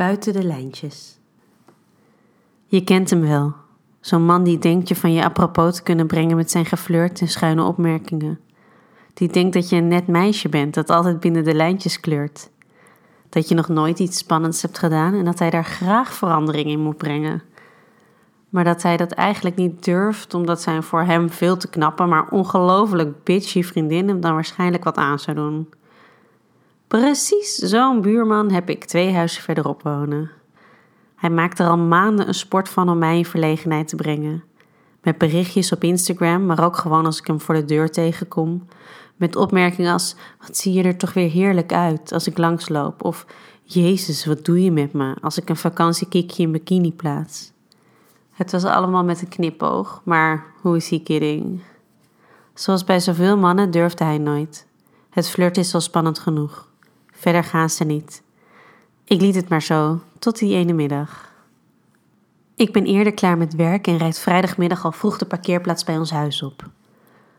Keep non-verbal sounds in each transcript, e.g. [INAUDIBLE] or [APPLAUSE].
Buiten de lijntjes. Je kent hem wel. Zo'n man die denkt je van je apropos te kunnen brengen met zijn geflirt en schuine opmerkingen. Die denkt dat je een net meisje bent dat altijd binnen de lijntjes kleurt. Dat je nog nooit iets spannends hebt gedaan en dat hij daar graag verandering in moet brengen. Maar dat hij dat eigenlijk niet durft omdat zijn voor hem veel te knappe, maar ongelooflijk bitchy vriendin hem dan waarschijnlijk wat aan zou doen. Precies zo'n buurman heb ik twee huizen verderop wonen. Hij maakt er al maanden een sport van om mij in verlegenheid te brengen. Met berichtjes op Instagram, maar ook gewoon als ik hem voor de deur tegenkom. Met opmerkingen als: Wat zie je er toch weer heerlijk uit als ik langsloop? Of Jezus, wat doe je met me als ik een vakantiekikje in bikini plaats? Het was allemaal met een knipoog, maar hoe is hij kidding? Zoals bij zoveel mannen durfde hij nooit. Het flirt is al spannend genoeg. Verder gaan ze niet. Ik liet het maar zo, tot die ene middag. Ik ben eerder klaar met werk en rijd vrijdagmiddag al vroeg de parkeerplaats bij ons huis op.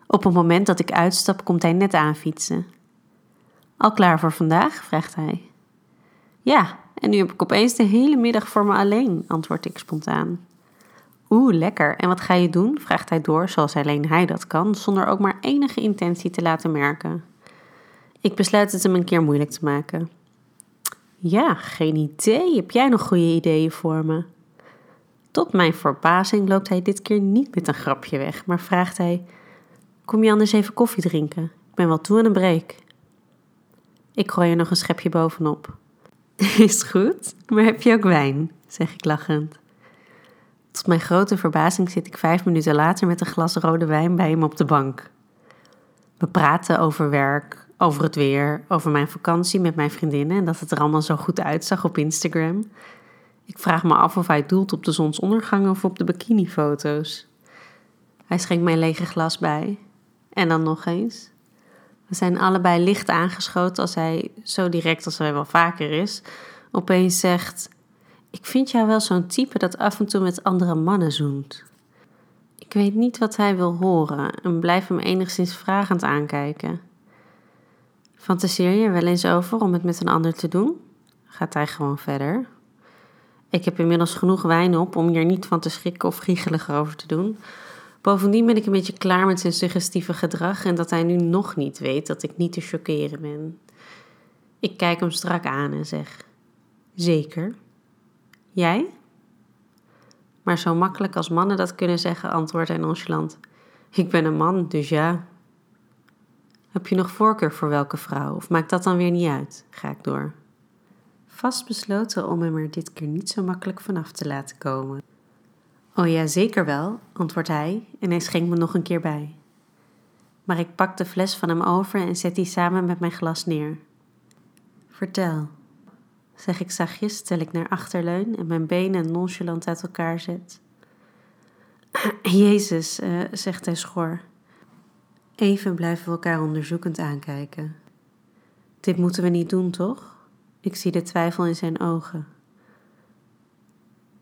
Op het moment dat ik uitstap, komt hij net aanfietsen. Al klaar voor vandaag? vraagt hij. Ja, en nu heb ik opeens de hele middag voor me alleen, antwoord ik spontaan. Oeh, lekker. En wat ga je doen? vraagt hij door, zoals alleen hij dat kan, zonder ook maar enige intentie te laten merken. Ik besluit het hem een keer moeilijk te maken. Ja, geen idee. Heb jij nog goede ideeën voor me? Tot mijn verbazing loopt hij dit keer niet met een grapje weg, maar vraagt hij: Kom je anders even koffie drinken? Ik ben wel toe aan een break. Ik gooi er nog een schepje bovenop. [LAUGHS] Is goed, maar heb je ook wijn? zeg ik lachend. Tot mijn grote verbazing zit ik vijf minuten later met een glas rode wijn bij hem op de bank. We praten over werk, over het weer, over mijn vakantie met mijn vriendinnen en dat het er allemaal zo goed uitzag op Instagram. Ik vraag me af of hij doelt op de zonsondergang of op de bikinifoto's. Hij schenkt mijn lege glas bij. En dan nog eens. We zijn allebei licht aangeschoten als hij, zo direct als hij wel vaker is, opeens zegt: Ik vind jou wel zo'n type dat af en toe met andere mannen zoent. Ik weet niet wat hij wil horen en blijf hem enigszins vragend aankijken. Fantaseer je wel eens over om het met een ander te doen? Gaat hij gewoon verder. Ik heb inmiddels genoeg wijn op om hier niet van te schrikken of giechelig over te doen. Bovendien ben ik een beetje klaar met zijn suggestieve gedrag en dat hij nu nog niet weet dat ik niet te chockeren ben. Ik kijk hem strak aan en zeg: Zeker. Jij? Maar zo makkelijk als mannen dat kunnen zeggen, antwoordt hij nonchalant: Ik ben een man, dus ja. Heb je nog voorkeur voor welke vrouw? Of maakt dat dan weer niet uit? Ga ik door. Vast besloten om hem er dit keer niet zo makkelijk vanaf te laten komen. Oh ja, zeker wel, antwoordt hij en hij schenkt me nog een keer bij. Maar ik pak de fles van hem over en zet die samen met mijn glas neer. Vertel, zeg ik zachtjes terwijl ik naar achterleun en mijn benen nonchalant uit elkaar zet. [CLEARS THROAT] Jezus, uh, zegt hij schor. Even blijven we elkaar onderzoekend aankijken. Dit moeten we niet doen, toch? Ik zie de twijfel in zijn ogen.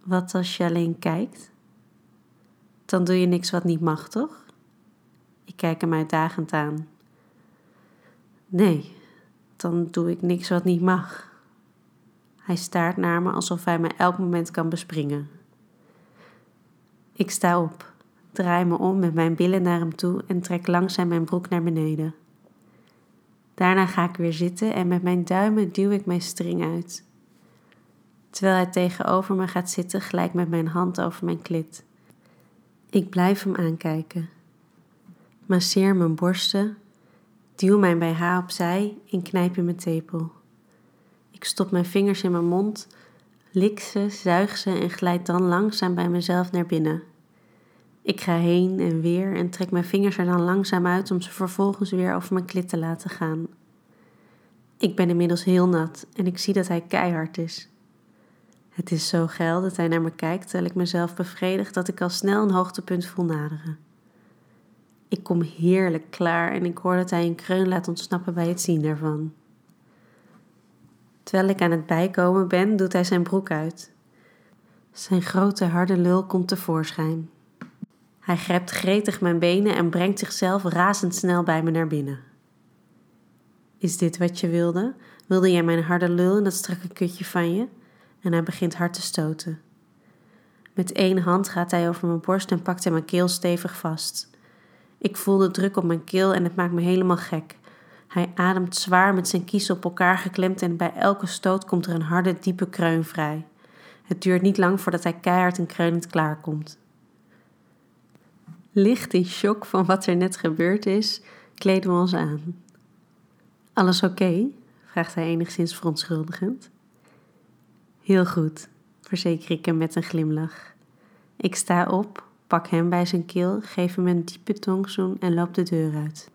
Wat als je alleen kijkt? Dan doe je niks wat niet mag, toch? Ik kijk hem uitdagend aan. Nee, dan doe ik niks wat niet mag. Hij staart naar me alsof hij me elk moment kan bespringen. Ik sta op draai me om met mijn billen naar hem toe en trek langzaam mijn broek naar beneden. Daarna ga ik weer zitten en met mijn duimen duw ik mijn string uit. Terwijl hij tegenover me gaat zitten, gelijk met mijn hand over mijn klit. Ik blijf hem aankijken. Masseer mijn borsten, duw mijn BH opzij en knijp in mijn tepel. Ik stop mijn vingers in mijn mond, lik ze, zuig ze en glijd dan langzaam bij mezelf naar binnen. Ik ga heen en weer en trek mijn vingers er dan langzaam uit om ze vervolgens weer over mijn klit te laten gaan. Ik ben inmiddels heel nat en ik zie dat hij keihard is. Het is zo geil dat hij naar me kijkt terwijl ik mezelf bevredig dat ik al snel een hoogtepunt voel naderen. Ik kom heerlijk klaar en ik hoor dat hij een kreun laat ontsnappen bij het zien daarvan. Terwijl ik aan het bijkomen ben, doet hij zijn broek uit. Zijn grote harde lul komt tevoorschijn. Hij grijpt gretig mijn benen en brengt zichzelf razendsnel bij me naar binnen. Is dit wat je wilde? Wilde jij mijn harde lul en dat strakke kutje van je? en hij begint hard te stoten. Met één hand gaat hij over mijn borst en pakt hij mijn keel stevig vast. Ik voel de druk op mijn keel en het maakt me helemaal gek. Hij ademt zwaar met zijn kiezen op elkaar geklemd en bij elke stoot komt er een harde, diepe kreun vrij. Het duurt niet lang voordat hij keihard en kreunend klaarkomt. Licht in shock van wat er net gebeurd is, kleden we ons aan. Alles oké? vraagt hij enigszins verontschuldigend. Heel goed, verzeker ik hem met een glimlach. Ik sta op, pak hem bij zijn keel, geef hem een diepe tongzoen en loop de deur uit.